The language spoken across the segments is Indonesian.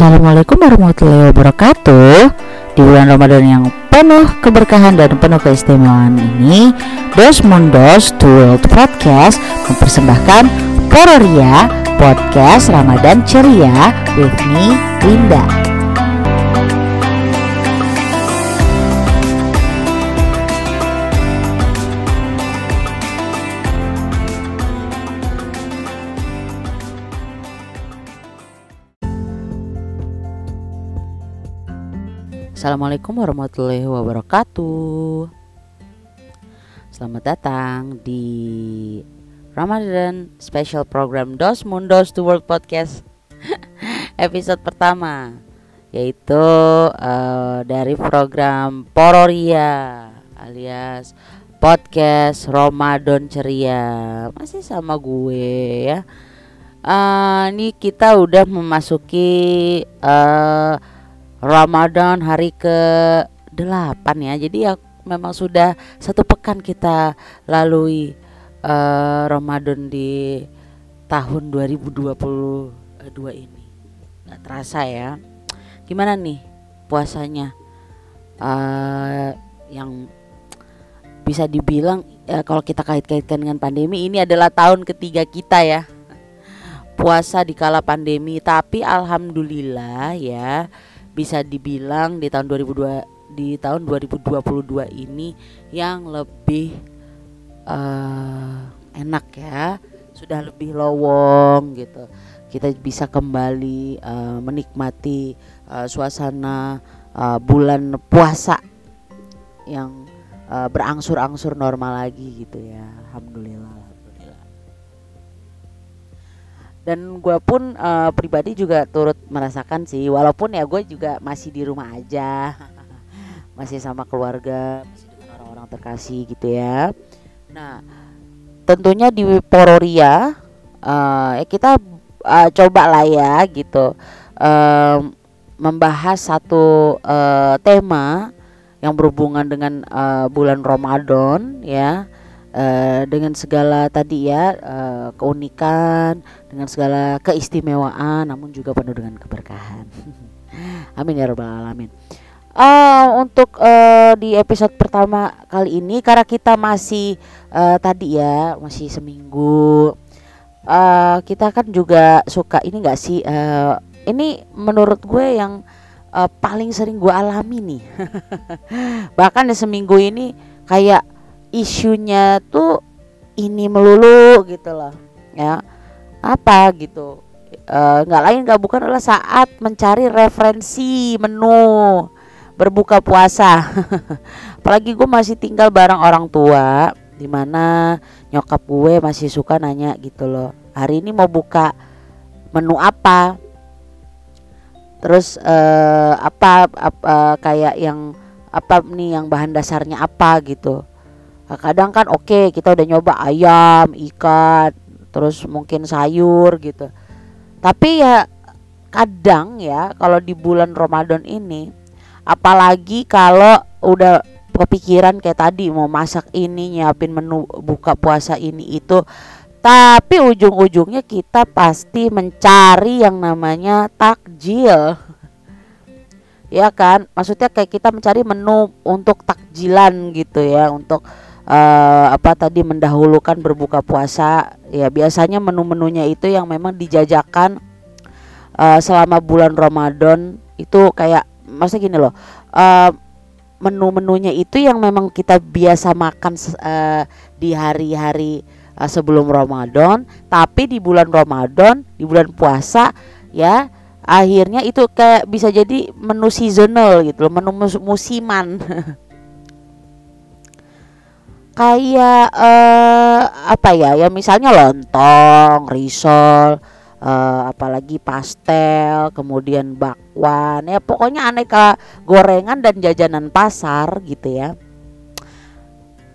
Assalamualaikum warahmatullahi wabarakatuh. Di bulan Ramadan yang penuh keberkahan dan penuh keistimewaan ini Dos Mundos to World Podcast mempersembahkan Pororia Podcast Ramadan Ceria with me, Linda Assalamualaikum warahmatullahi wabarakatuh. Selamat datang di Ramadan Special Program Dos Mundos to World Podcast Episode pertama Yaitu uh, dari program Pororia Alias Podcast Ramadan Ceria. Masih sama gue ya. Uh, Ini kita udah memasuki uh, Ramadan hari ke 8 ya. Jadi ya memang sudah satu pekan kita lalui uh, Ramadan di tahun 2022 ini. Gak terasa ya. Gimana nih puasanya? Uh, yang bisa dibilang ya, kalau kita kait-kaitkan dengan pandemi ini adalah tahun ketiga kita ya puasa di kala pandemi tapi alhamdulillah ya bisa dibilang di tahun 2002 di tahun 2022 ini yang lebih uh, enak ya sudah lebih lowong gitu. Kita bisa kembali uh, menikmati uh, suasana uh, bulan puasa yang uh, berangsur-angsur normal lagi gitu ya alhamdulillah dan gue pun uh, pribadi juga turut merasakan sih walaupun ya gue juga masih di rumah aja. Masih sama keluarga masih dengan orang-orang terkasih gitu ya. Nah tentunya di Pororia uh, kita uh, coba lah ya gitu uh, membahas satu uh, tema yang berhubungan dengan uh, bulan Ramadan ya uh, dengan segala tadi ya uh, keunikan, dengan segala keistimewaan, namun juga penuh dengan keberkahan. Amin ya robbal alamin. Uh, untuk uh, di episode pertama kali ini karena kita masih uh, tadi ya masih seminggu uh, kita kan juga suka ini enggak sih uh, ini menurut gue yang uh, paling sering gue alami nih bahkan di seminggu ini kayak isunya tuh ini melulu gitu loh ya. Apa gitu? Eh, nggak uh, lain nggak bukan adalah saat mencari referensi menu berbuka puasa. Apalagi gue masih tinggal bareng orang tua di mana nyokap gue masih suka nanya gitu loh hari ini mau buka menu apa? Terus uh, apa, apa kayak yang apa nih yang bahan dasarnya apa gitu kadang kan oke okay, kita udah nyoba ayam ikan terus mungkin sayur gitu. Tapi ya kadang ya kalau di bulan Ramadan ini apalagi kalau udah kepikiran kayak tadi mau masak ini nyiapin menu buka puasa ini itu. Tapi ujung-ujungnya kita pasti mencari yang namanya takjil. Ya kan? Maksudnya kayak kita mencari menu untuk takjilan gitu ya untuk uh, apa tadi mendahulukan berbuka puasa. Ya biasanya menu-menunya itu yang memang dijajakan uh, selama bulan Ramadan. Itu kayak masa gini loh uh, menu-menunya itu yang memang kita biasa makan uh, di hari-hari uh, sebelum Ramadan. Tapi di bulan Ramadan di bulan puasa ya akhirnya itu kayak bisa jadi menu seasonal gitu loh menu mus musiman kayak uh, apa ya ya misalnya lontong risol uh, apalagi pastel kemudian bakwan ya pokoknya aneka gorengan dan jajanan pasar gitu ya.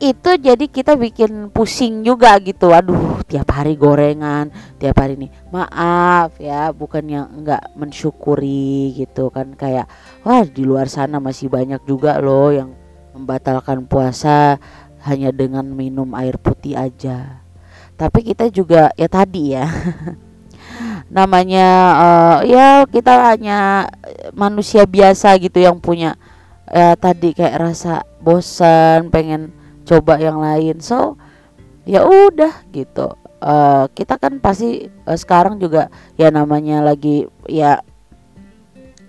Itu jadi kita bikin pusing juga gitu aduh tiap hari gorengan tiap hari nih maaf ya bukannya enggak mensyukuri gitu kan kayak wah di luar sana masih banyak juga loh yang membatalkan puasa hanya dengan minum air putih aja. Tapi kita juga ya tadi ya namanya uh, ya kita hanya manusia biasa gitu yang punya ya tadi kayak rasa bosan pengen coba yang lain so ya udah gitu uh, kita kan pasti uh, sekarang juga ya namanya lagi ya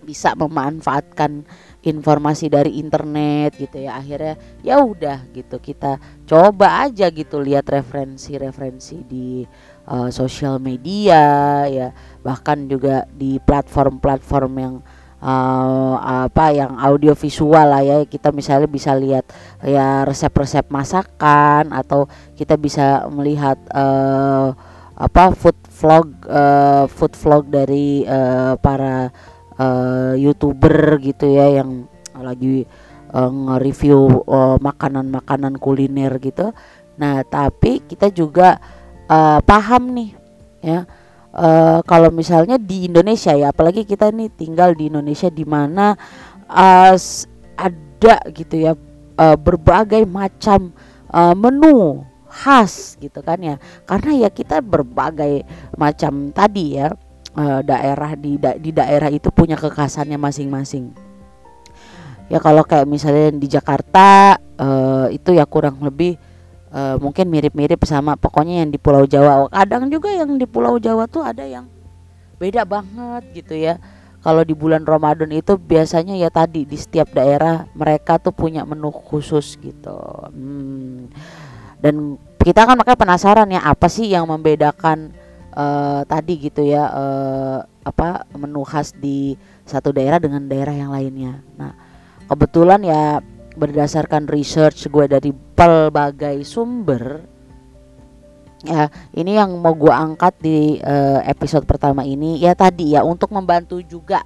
bisa memanfaatkan informasi dari internet gitu ya akhirnya ya udah gitu kita coba aja gitu lihat referensi-referensi di uh, sosial media ya bahkan juga di platform-platform yang uh, apa yang audio visual lah ya kita misalnya bisa lihat ya resep-resep masakan atau kita bisa melihat uh, apa food vlog uh, food vlog dari uh, para uh, youtuber gitu ya yang lagi uh, nge-review uh, makanan-makanan kuliner gitu. Nah, tapi kita juga uh, paham nih ya uh, kalau misalnya di Indonesia ya, apalagi kita nih tinggal di Indonesia di mana uh, ada gitu ya uh, berbagai macam uh, menu khas gitu kan ya. Karena ya kita berbagai macam tadi ya uh, daerah di da di daerah itu punya kekhasannya masing-masing. Ya kalau kayak misalnya di Jakarta uh, itu ya kurang lebih uh, mungkin mirip-mirip sama pokoknya yang di Pulau Jawa. Kadang juga yang di Pulau Jawa tuh ada yang beda banget gitu ya. Kalau di bulan Ramadan itu biasanya ya tadi di setiap daerah mereka tuh punya menu khusus gitu. Hmm. Dan kita kan makanya penasaran ya apa sih yang membedakan uh, tadi gitu ya uh, apa menu khas di satu daerah dengan daerah yang lainnya. Nah, kebetulan ya berdasarkan research gue dari pelbagai sumber ya ini yang mau gue angkat di uh, episode pertama ini ya tadi ya untuk membantu juga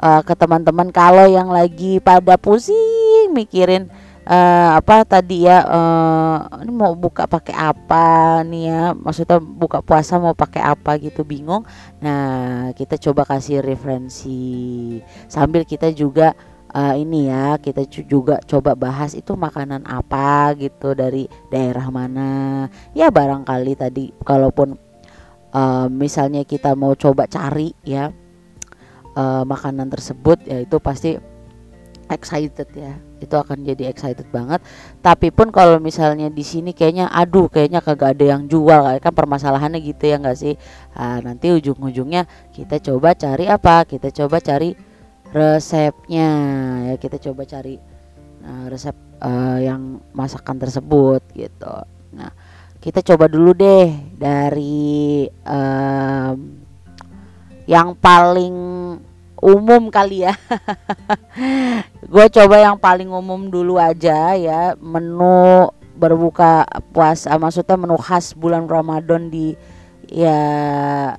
uh, ke teman-teman kalau yang lagi pada pusing mikirin uh, apa tadi ya uh, ini mau buka pakai apa nih ya? Maksudnya buka puasa mau pakai apa gitu bingung. Nah kita coba kasih referensi. Sambil kita juga uh, ini ya kita juga coba bahas itu makanan apa gitu dari daerah mana. Ya barangkali tadi kalaupun uh, misalnya kita mau coba cari ya uh, makanan tersebut ya itu pasti excited ya. Itu akan jadi excited banget. Tapi pun kalau misalnya di sini kayaknya aduh kayaknya kagak ada yang jual. Kan permasalahannya gitu ya nggak sih? Nah, nanti ujung-ujungnya kita coba cari apa? Kita coba cari resepnya. Ya kita coba cari uh, resep uh, yang masakan tersebut gitu. Nah kita coba dulu deh dari um, yang paling umum kali ya. Gue coba yang paling umum dulu aja ya menu berbuka puasa maksudnya menu khas bulan Ramadan di ya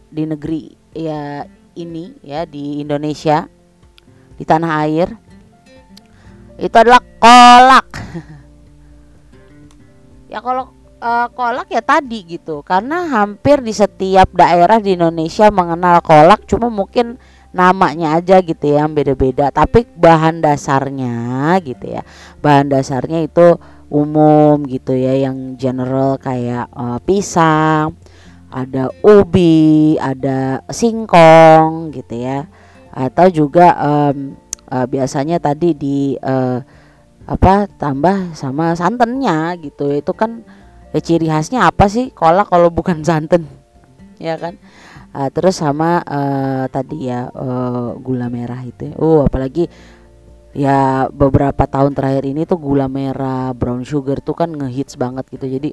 di negeri ya ini ya di Indonesia di tanah air. Itu adalah kolak. Ya kalau uh, kolak ya tadi gitu karena hampir di setiap daerah di Indonesia mengenal kolak cuma mungkin namanya aja gitu ya yang beda-beda. Tapi bahan dasarnya gitu ya. Bahan dasarnya itu umum gitu ya yang general kayak uh, pisang ada ubi ada singkong gitu ya. Atau juga um, uh, biasanya tadi di uh, apa tambah sama santannya gitu. Itu kan ya ciri khasnya apa sih? Kolak kalau bukan santan. Ya kan uh, terus sama uh, tadi ya uh, gula merah itu ya. oh apalagi ya beberapa tahun terakhir ini tuh gula merah brown sugar tuh kan ngehits banget gitu jadi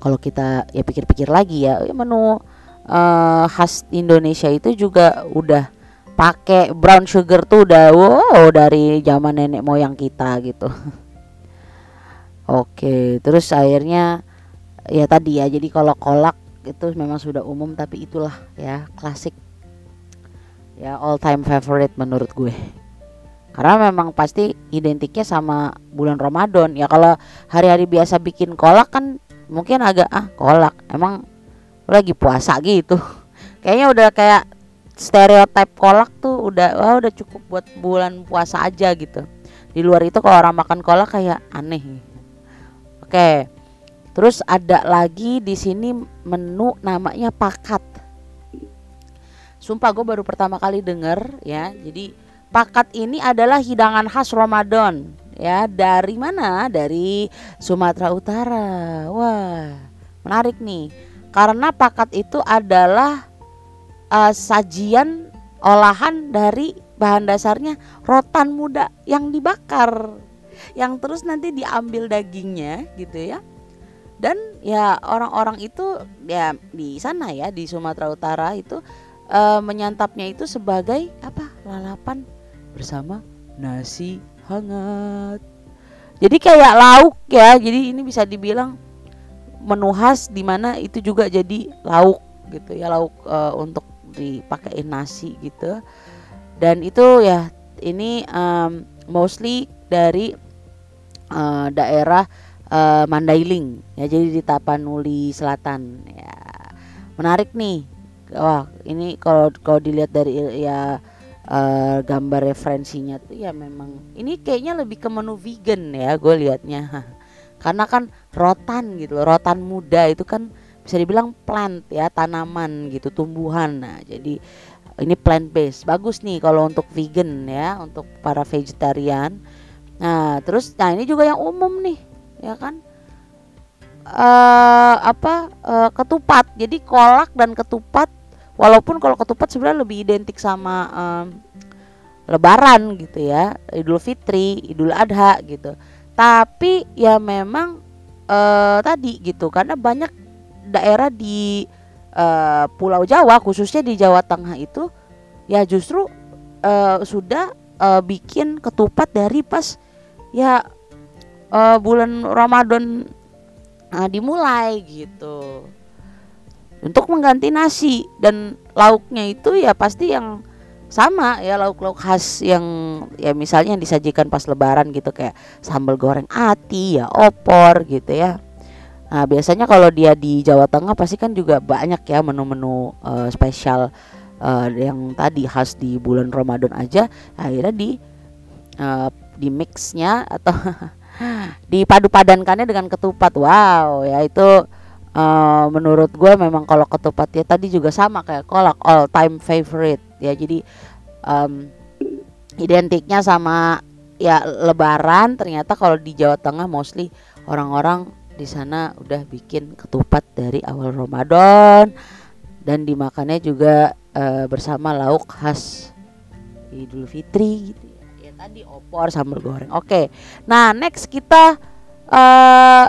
kalau kita ya pikir-pikir lagi ya, ya menu uh, khas Indonesia itu juga udah pakai brown sugar tuh udah wow dari zaman nenek moyang kita gitu oke terus akhirnya ya tadi ya jadi kalau kolak itu memang sudah umum tapi itulah ya klasik. Ya all time favorite menurut gue. Karena memang pasti identiknya sama bulan Ramadan. Ya kalau hari-hari biasa bikin kolak kan mungkin agak ah kolak emang lagi puasa gitu. Kayaknya udah kayak stereotip kolak tuh udah wah udah cukup buat bulan puasa aja gitu. Di luar itu kalau orang makan kolak kayak aneh. Oke Terus ada lagi di sini menu namanya pakat. sumpah gue baru pertama kali denger ya. Jadi pakat ini adalah hidangan khas Ramadan ya. Dari mana? Dari Sumatera Utara. Wah menarik nih. Karena pakat itu adalah uh, sajian olahan dari bahan dasarnya rotan muda yang dibakar. Yang terus nanti diambil dagingnya gitu ya dan ya orang-orang itu ya di sana ya di Sumatera Utara itu e, menyantapnya itu sebagai apa? Lalapan bersama nasi hangat. Jadi kayak lauk ya jadi ini bisa dibilang menu khas di mana itu juga jadi lauk gitu ya lauk e, untuk dipakai nasi gitu. Dan itu ya ini um, mostly dari uh, daerah uh, Mandailing ya jadi di Tapanuli Selatan. Ya menarik nih. Wah ini kalau kalau dilihat dari ya uh, gambar referensinya tuh ya memang ini kayaknya lebih ke menu vegan ya gue liatnya. Karena kan rotan gitu loh rotan muda itu kan bisa dibilang plant ya tanaman gitu tumbuhan. Nah jadi ini plant based. Bagus nih kalau untuk vegan ya untuk para vegetarian. Nah terus nah ini juga yang umum nih ya kan? Uh, apa uh, ketupat. Jadi kolak dan ketupat walaupun kalau ketupat sebenarnya lebih identik sama um, lebaran gitu ya. Idul fitri idul adha gitu. Tapi ya memang uh, tadi gitu karena banyak daerah di uh, Pulau Jawa khususnya di Jawa Tengah itu ya justru uh, sudah uh, bikin ketupat dari pas ya uh, bulan Ramadan uh, dimulai gitu. Untuk mengganti nasi dan lauknya itu ya pasti yang sama ya lauk-lauk khas yang ya misalnya yang disajikan pas lebaran gitu kayak sambal goreng ati ya opor gitu ya. Nah biasanya kalau dia di Jawa Tengah pasti kan juga banyak ya menu-menu uh, spesial uh, yang tadi khas di bulan Ramadan aja akhirnya di uh, di mixnya atau dipadu padankannya dengan ketupat. Wow ya itu uh, menurut gue memang kalau ketupat ya tadi juga sama kayak kolak all time favorite. Ya jadi um, identiknya sama ya lebaran. Ternyata kalau di Jawa Tengah mostly orang-orang di sana udah bikin ketupat dari awal Ramadan. Dan dimakannya juga uh, bersama lauk khas Idul Fitri gitu tadi opor sambal goreng. Oke. Nah, next kita uh,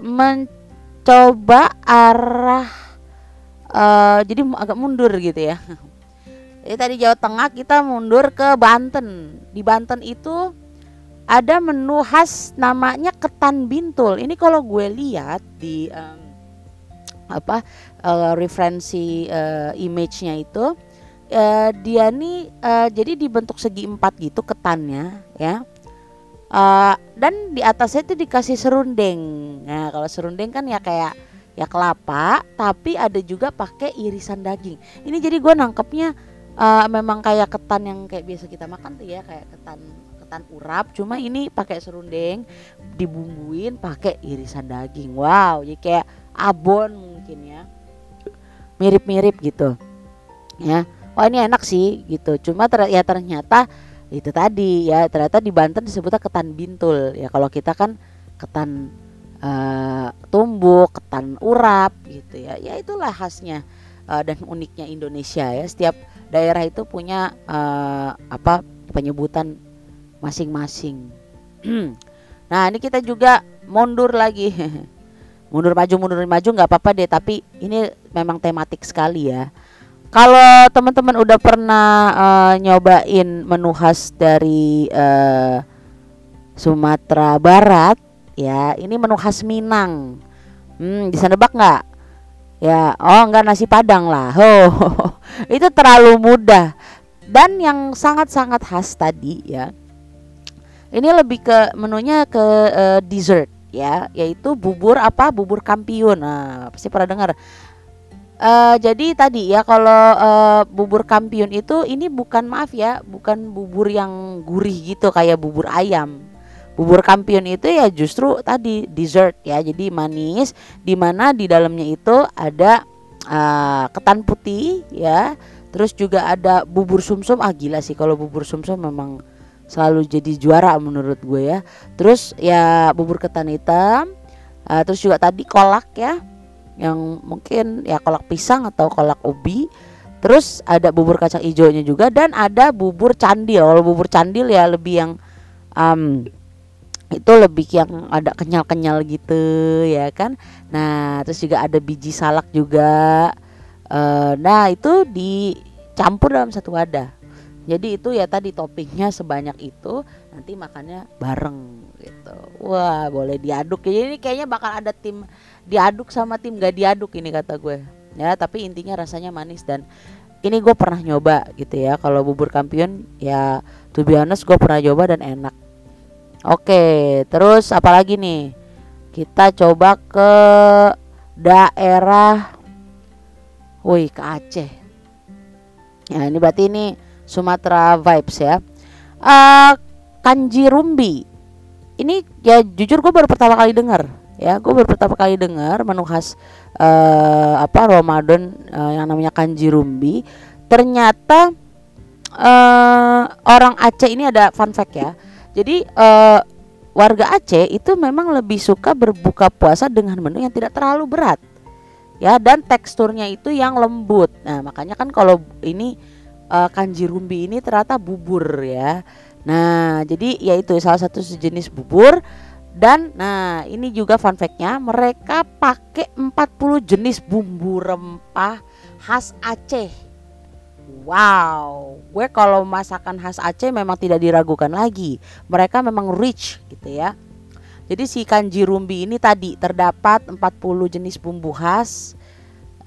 mencoba arah uh, jadi agak mundur gitu ya. Jadi tadi Jawa Tengah kita mundur ke Banten. Di Banten itu ada menu khas namanya ketan bintul. Ini kalau gue lihat di um, apa uh, referensi uh, image-nya itu uh, dia nih uh, jadi dibentuk segi empat gitu ketannya ya. Uh, dan di atasnya itu dikasih serundeng. Nah kalau serundeng kan ya kayak ya kelapa tapi ada juga pakai irisan daging. Ini jadi gue nangkepnya uh, memang kayak ketan yang kayak biasa kita makan tuh ya kayak ketan ketan urap. Cuma ini pakai serundeng dibumbuin pakai irisan daging. Wow jadi kayak abon mungkin ya. Mirip-mirip gitu ya oh ini enak sih gitu. Cuma ter ya ternyata itu tadi ya ternyata di Banten disebutnya ketan bintul. Ya kalau kita kan ketan uh, tumbuk ketan urap gitu ya. Ya itulah khasnya uh, dan uniknya Indonesia ya. Setiap daerah itu punya uh, apa penyebutan masing-masing. Nah ini kita juga mundur lagi. Mundur maju mundur maju nggak apa-apa deh. Tapi ini memang tematik sekali ya kalau teman-teman udah pernah uh, nyobain menu khas dari uh, Sumatera Barat, ya ini menu khas Minang. Hmm, bisa nebak nggak? Ya, oh enggak nasi padang lah. Oh, itu terlalu mudah. Dan yang sangat-sangat khas tadi ya. Ini lebih ke menunya ke uh, dessert ya, yaitu bubur apa? Bubur kampiun. Nah, pasti pernah dengar Uh, jadi tadi ya kalau uh, bubur kampiun itu ini bukan maaf ya, bukan bubur yang gurih gitu kayak bubur ayam. Bubur kampiun itu ya justru tadi dessert ya, jadi manis di mana di dalamnya itu ada uh, ketan putih ya, terus juga ada bubur sumsum ah gila sih kalau bubur sumsum memang selalu jadi juara menurut gue ya. Terus ya bubur ketan hitam uh, terus juga tadi kolak ya yang mungkin ya kolak pisang atau kolak ubi. Terus ada bubur kacang hijaunya juga dan ada bubur candil. Kalau bubur candil ya lebih yang um, itu lebih yang ada kenyal-kenyal gitu ya kan? Nah terus juga ada biji salak juga. Uh, nah itu dicampur dalam satu wadah. Jadi itu ya tadi toppingnya sebanyak itu nanti makannya bareng gitu. Wah boleh diaduk. Jadi ini kayaknya bakal ada tim diaduk sama tim gak diaduk ini kata gue. Ya tapi intinya rasanya manis dan ini gue pernah nyoba gitu ya. Kalau bubur kampion ya to be honest gue pernah coba dan enak. Oke terus apalagi nih? Kita coba ke daerah woi ke Aceh. Ya ini berarti ini Sumatera vibes ya. Uh, Kanji Rumbi ini ya jujur gue baru pertama kali dengar ya gue baru pertama kali dengar menu khas uh, apa Ramadan uh, yang namanya Kanji Rumbi ternyata uh, orang Aceh ini ada fun fact ya. Jadi uh, warga Aceh itu memang lebih suka berbuka puasa dengan menu yang tidak terlalu berat. Ya dan teksturnya itu yang lembut. Nah makanya kan kalau ini uh, kanji rumbi ini ternyata bubur ya. Nah, jadi yaitu salah satu sejenis bubur dan nah ini juga fun fact-nya mereka pakai 40 jenis bumbu rempah khas Aceh. Wow, gue kalau masakan khas Aceh memang tidak diragukan lagi. Mereka memang rich gitu ya. Jadi si kanji rumbi ini tadi terdapat 40 jenis bumbu khas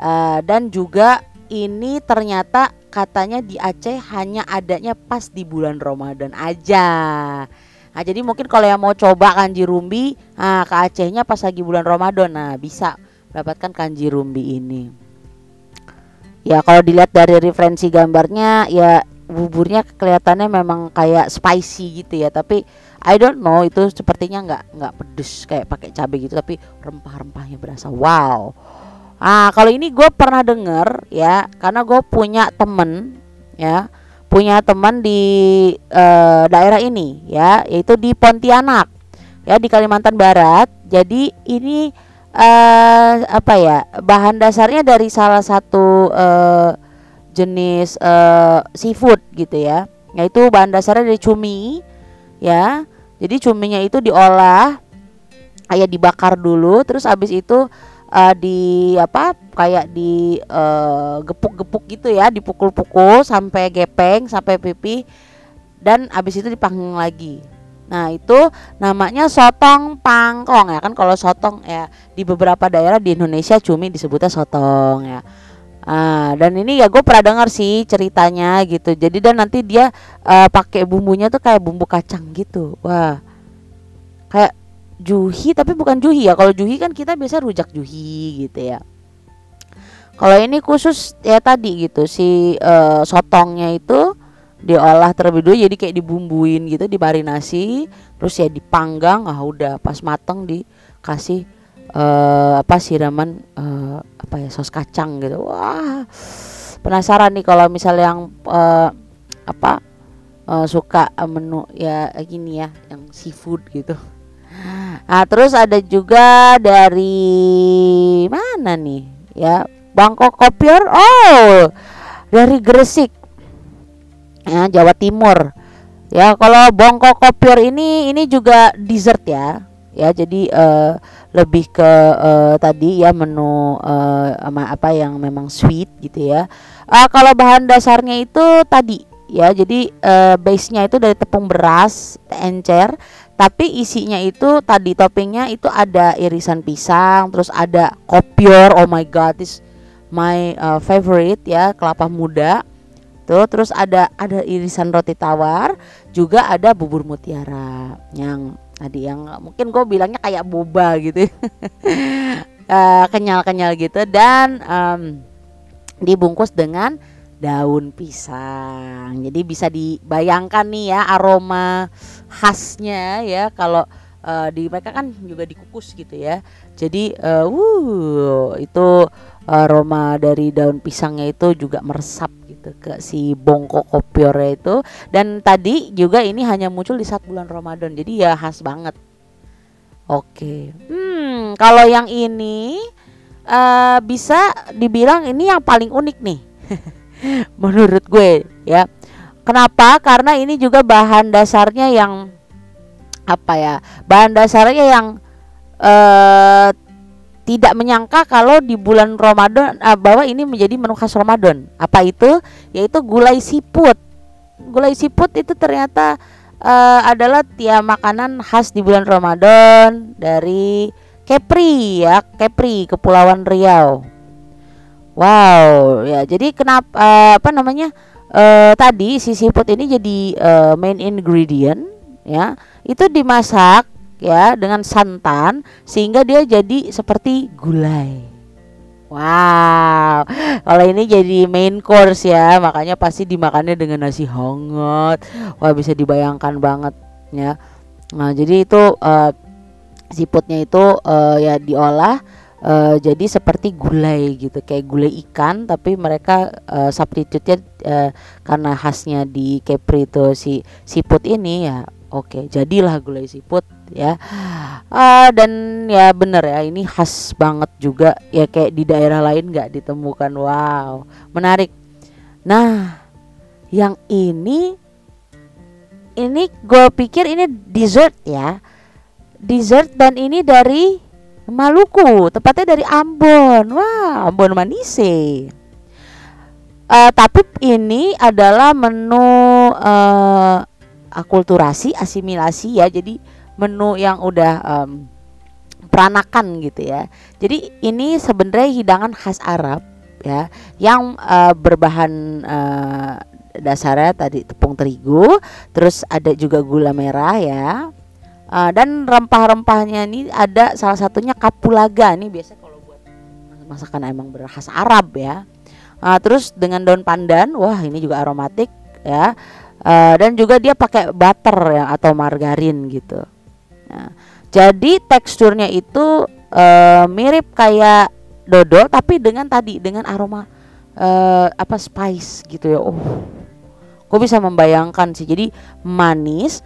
uh, dan juga ini ternyata katanya di Aceh hanya adanya pas di bulan Ramadan aja. Nah, jadi mungkin kalau yang mau coba kanji rumbi, nah ke Acehnya pas lagi bulan Ramadan, nah bisa mendapatkan kanji rumbi ini. Ya kalau dilihat dari referensi gambarnya, ya buburnya kelihatannya memang kayak spicy gitu ya, tapi I don't know itu sepertinya nggak nggak pedes kayak pakai cabai gitu, tapi rempah-rempahnya berasa wow. Ah, kalau ini gue pernah denger ya, karena gue punya temen ya, punya teman di uh, daerah ini ya, yaitu di Pontianak ya di Kalimantan Barat. Jadi ini uh, apa ya bahan dasarnya dari salah satu uh, jenis uh, seafood gitu ya, yaitu bahan dasarnya dari cumi ya. Jadi cuminya itu diolah kayak dibakar dulu, terus abis itu uh, di apa kayak di uh, gepuk-gepuk gitu ya dipukul-pukul sampai gepeng sampai pipi dan abis itu dipanggang lagi nah itu namanya sotong pangkong ya kan kalau sotong ya di beberapa daerah di Indonesia cumi disebutnya sotong ya Ah, dan ini ya gue pernah dengar sih ceritanya gitu. Jadi dan nanti dia uh, pakai bumbunya tuh kayak bumbu kacang gitu. Wah, kayak juhi tapi bukan juhi ya. Kalau juhi kan kita biasa rujak juhi gitu ya. Kalau ini khusus ya tadi gitu si uh, sotongnya itu diolah terlebih dulu jadi kayak dibumbuin gitu dimarinasi terus ya dipanggang ah udah pas mateng dikasih uh, apa siraman uh, apa ya sos kacang gitu. Wah penasaran nih kalau misalnya yang uh, apa uh, suka menu ya gini ya yang seafood gitu Nah, terus ada juga dari mana nih? Ya, Bangkok Kopior. Oh, dari Gresik. Ya, Jawa Timur. Ya, kalau Bangkok Kopior ini ini juga dessert ya. Ya, jadi uh, lebih ke uh, tadi ya menu uh, apa yang memang sweet gitu ya. Uh, kalau bahan dasarnya itu tadi ya jadi uh, base-nya itu dari tepung beras encer tapi isinya itu tadi toppingnya itu ada irisan pisang terus ada kopior oh my god this my uh, favorite ya kelapa muda. Tuh terus ada ada irisan roti tawar juga ada bubur mutiara. Yang tadi yang mungkin gue bilangnya kayak boba gitu. Uh, kenyal-kenyal gitu. Dan um, dibungkus dengan daun pisang. Jadi bisa dibayangkan nih ya aroma khasnya ya kalau uh, di mereka kan juga dikukus gitu ya. Jadi uh, wuh itu aroma dari daun pisangnya itu juga meresap gitu ke si bongkok kopiornya itu dan tadi juga ini hanya muncul di saat bulan Ramadan jadi ya khas banget oke hmm kalau yang ini uh, bisa dibilang ini yang paling unik nih menurut gue ya kenapa karena ini juga bahan dasarnya yang apa ya bahan dasarnya yang uh, tidak menyangka kalau di bulan Ramadan uh, bahwa ini menjadi menu khas Ramadan. Apa itu? Yaitu gulai siput. Gulai siput itu ternyata uh, adalah tiap makanan khas di bulan Ramadan dari Kepri ya, Kepri Kepulauan Riau. Wow, ya jadi kenapa uh, apa namanya? Uh, tadi si siput ini jadi uh, main ingredient ya. Itu dimasak ya dengan santan sehingga dia jadi seperti gulai. Wow, kalau ini jadi main course ya, makanya pasti dimakannya dengan nasi hangat. Wah bisa dibayangkan banget ya. Nah jadi itu uh, siputnya itu uh, ya diolah uh, jadi seperti gulai gitu, kayak gulai ikan, tapi mereka uh, substitute-nya uh, karena khasnya di Kepri itu si siput ini ya Oke, jadilah gulai siput ya. Uh, dan ya bener ya, ini khas banget juga ya kayak di daerah lain nggak ditemukan. Wow, menarik. Nah, yang ini ini gue pikir ini dessert ya, dessert dan ini dari Maluku, tepatnya dari Ambon. Wah, Ambon Manise. Uh, tapi ini adalah menu uh, akulturasi, asimilasi ya. Jadi menu yang udah um, peranakan gitu ya. Jadi ini sebenarnya hidangan khas Arab ya yang uh, berbahan uh, dasarnya tadi tepung terigu, terus ada juga gula merah ya. Uh, dan rempah-rempahnya ini ada salah satunya kapulaga nih biasa kalau buat masakan emang berkhas Arab ya. Uh, terus dengan daun pandan, wah ini juga aromatik ya uh, dan juga dia pakai butter ya atau margarin gitu. Nah, jadi teksturnya itu uh, mirip kayak dodol tapi dengan tadi dengan aroma uh, apa spice gitu ya. Oh, kok bisa membayangkan sih. Jadi manis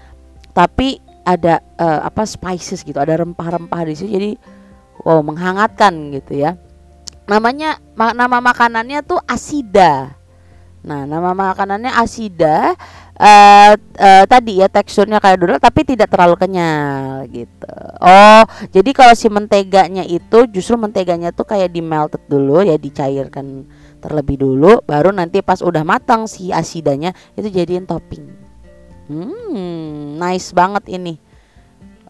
tapi ada uh, apa spices gitu, ada rempah-rempah di situ. Jadi wow menghangatkan gitu ya. Namanya ma nama makanannya tuh asida. Nah, nama makanannya asida uh, uh, tadi ya teksturnya kayak dodol tapi tidak terlalu kenyal gitu. Oh, jadi kalau si menteganya itu justru menteganya tuh kayak di melted dulu ya dicairkan terlebih dulu baru nanti pas udah matang si asidanya itu jadiin topping. Hmm, nice banget ini.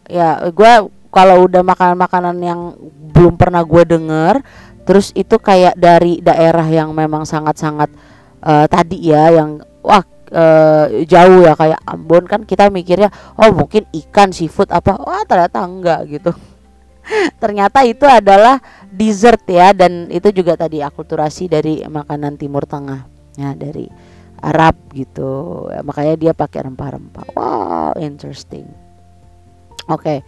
Ya, gue kalau udah makanan-makanan yang belum pernah gue denger terus itu kayak dari daerah yang memang sangat-sangat uh, tadi ya yang wah uh, jauh ya kayak Ambon kan kita mikirnya oh mungkin ikan seafood apa wah ternyata enggak gitu ternyata itu adalah dessert ya dan itu juga tadi akulturasi dari makanan Timur Tengah ya dari Arab gitu. Ya, makanya dia pakai rempah-rempah. Wow interesting. Oke. Okay.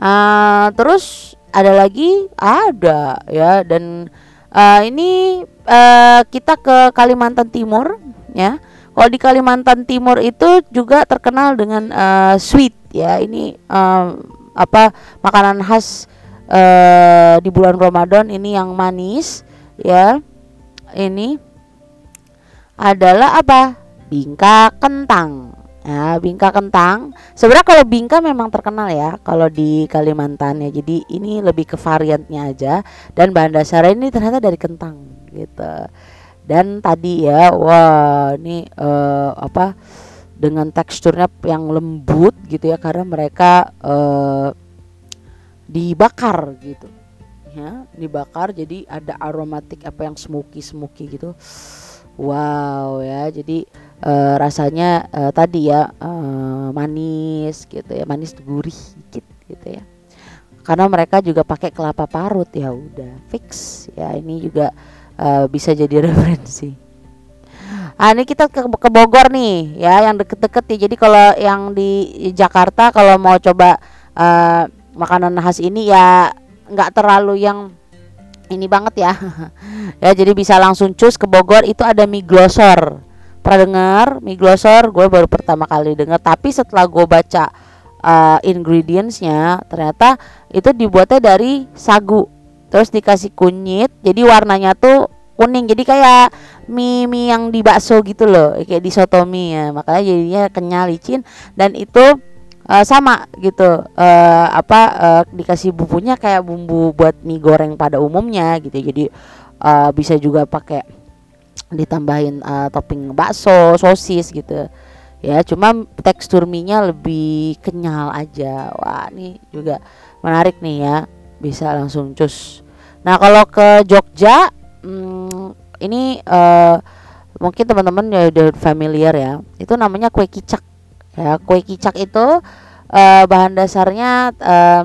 uh, terus ada lagi? Ada ya. Dan uh, ini uh, kita ke Kalimantan Timur ya. Kalau di Kalimantan Timur itu juga terkenal dengan uh, sweet ya. Ini uh, apa makanan khas uh, di bulan Ramadan ini yang manis ya. Ini adalah apa? Bingka kentang. Ya, bingka kentang. Sebenarnya kalau bingka memang terkenal ya kalau di Kalimantan ya. Jadi ini lebih ke variannya aja dan bahan dasarnya ini ternyata dari kentang gitu dan tadi ya wah ini uh, apa dengan teksturnya yang lembut gitu ya karena mereka uh, dibakar gitu ya dibakar jadi ada aromatik apa yang smoky smoky gitu wow ya jadi uh, rasanya uh, tadi ya uh, manis gitu ya manis gurih dikit gitu ya karena mereka juga pakai kelapa parut ya udah fix ya ini juga uh, bisa jadi referensi. Ah ini kita ke, ke Bogor nih ya yang deket-deket ya. Jadi kalau yang di Jakarta kalau mau coba uh, makanan khas ini ya nggak terlalu yang ini banget ya. Ya jadi bisa langsung cus ke Bogor. Itu ada mie glosor. Pernah dengar? Mie glosor gue baru pertama kali dengar tapi setelah gue baca uh, ingredientsnya ternyata itu dibuatnya dari sagu. Terus dikasih kunyit. Jadi warnanya tuh kuning. Jadi kayak mie mie yang di bakso gitu loh. Kayak di soto mie ya. Makanya jadinya kenyal licin. Dan itu uh, sama gitu. Uh, apa uh, dikasih bumbunya kayak bumbu buat mie goreng pada umumnya gitu. Jadi uh, bisa juga pakai ditambahin uh, topping bakso sosis gitu. Ya cuma tekstur mie-nya lebih kenyal aja. Wah ini juga menarik nih ya. Bisa langsung cus. Nah kalau ke Jogja hmm, ini uh, mungkin teman-teman ya udah familiar ya. Itu namanya kue kicak ya kue kicak itu uh, bahan dasarnya uh,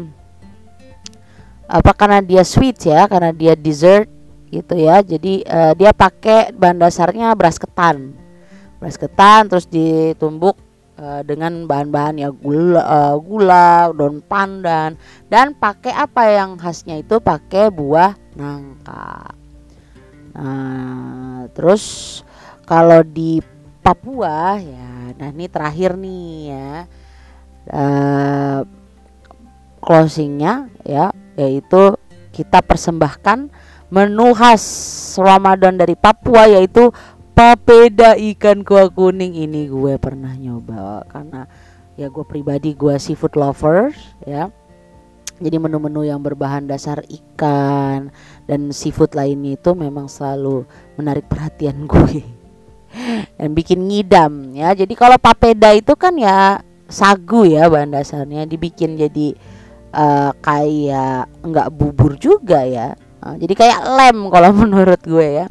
apa karena dia sweet ya karena dia dessert gitu ya. Jadi uh, dia pakai bahan dasarnya beras ketan. Beras ketan terus ditumbuk uh, dengan bahan-bahan ya gula uh, gula daun pandan dan pakai apa yang khasnya itu? Pakai buah nangka. Nah terus kalau di Papua ya nah ini terakhir nih ya. Uh, closingnya ya yaitu kita persembahkan menu khas Ramadan dari Papua yaitu papeda ikan kuah kuning. Ini gue pernah nyoba karena ya gue pribadi gue seafood lovers ya. Jadi menu-menu yang berbahan dasar ikan dan seafood lainnya itu memang selalu menarik perhatian gue dan bikin ngidam ya. Jadi kalau papeda itu kan ya sagu ya bahan dasarnya dibikin jadi uh, kayak enggak bubur juga ya. Uh, jadi kayak lem kalau menurut gue ya.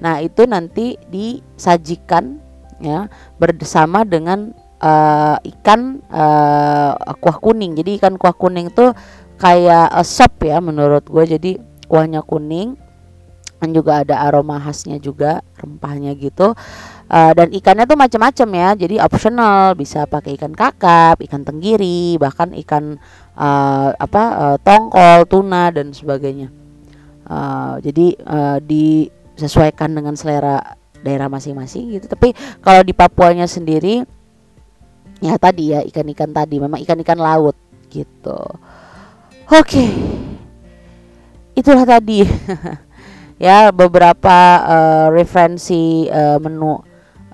Nah, itu nanti disajikan ya bersama dengan uh, ikan uh, kuah kuning. Jadi ikan kuah kuning tuh kayak sop ya menurut gue. Jadi kuahnya kuning dan juga ada aroma khasnya juga rempahnya gitu. Uh, dan ikannya tuh macam-macam ya. Jadi optional bisa pakai ikan kakap ikan tenggiri bahkan ikan uh, apa uh, tongkol tuna dan sebagainya. Uh, jadi uh, disesuaikan dengan selera daerah masing-masing gitu. Tapi kalau di Papuanya sendiri ya tadi ya ikan-ikan tadi. Memang ikan-ikan laut gitu. Oke. Okay. itulah tadi ya beberapa uh, referensi uh, menu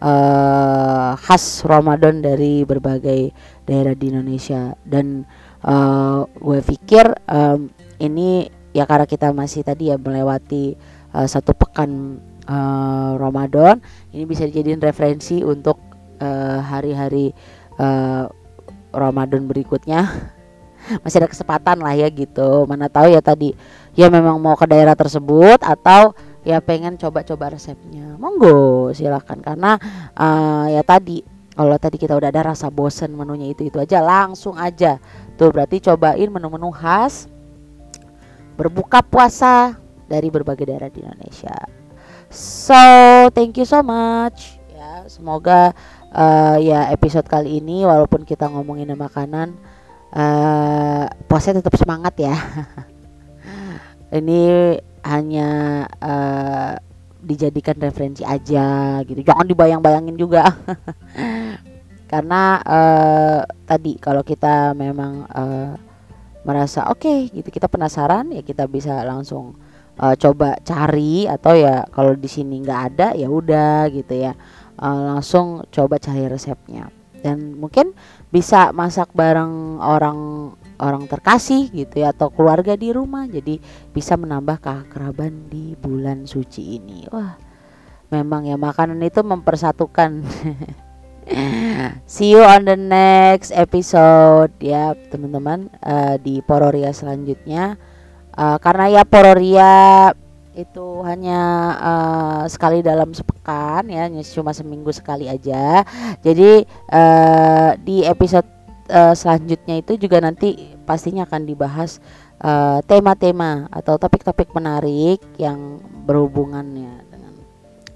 uh, khas Ramadan dari berbagai daerah di Indonesia. Dan uh, gue pikir um, ini ya karena kita masih tadi ya melewati uh, satu pekan uh, Ramadan ini bisa dijadiin referensi untuk hari-hari uh, uh, Ramadan berikutnya. Masih ada kesempatan lah ya gitu. Mana tahu ya tadi ya memang mau ke daerah tersebut atau ya pengen coba-coba resepnya. Monggo silahkan karena uh, ya tadi kalau tadi kita udah ada rasa bosen menunya itu itu aja langsung aja. Tuh berarti cobain menu-menu khas berbuka puasa dari berbagai daerah di Indonesia. So thank you so much. Ya semoga uh, ya episode kali ini walaupun kita ngomongin makanan uh, puasa tetap semangat ya ini hanya uh, dijadikan referensi aja gitu. Jangan dibayang-bayangin juga. Karena uh, tadi kalau kita memang uh, merasa oke okay, gitu kita penasaran ya kita bisa langsung uh, coba cari atau ya kalau di sini nggak ada ya udah gitu ya. Uh, langsung coba cari resepnya. Dan mungkin bisa masak bareng orang orang terkasih gitu ya atau keluarga di rumah jadi bisa menambah keakraban di bulan suci ini. Wah memang ya makanan itu mempersatukan. See you on the next episode ya teman-teman uh, di Pororia selanjutnya. Uh, karena ya Pororia itu hanya uh, sekali dalam sepekan ya cuma seminggu sekali aja. Jadi uh, di episode uh, selanjutnya itu juga nanti pastinya akan dibahas tema-tema uh, atau topik-topik menarik yang berhubungannya dengan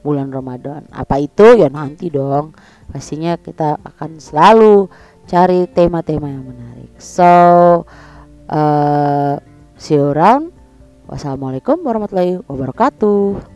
bulan Ramadan. Apa itu? Ya nanti dong. Pastinya kita akan selalu cari tema-tema yang menarik. So uh, see you around. Wassalamualaikum warahmatullahi wabarakatuh.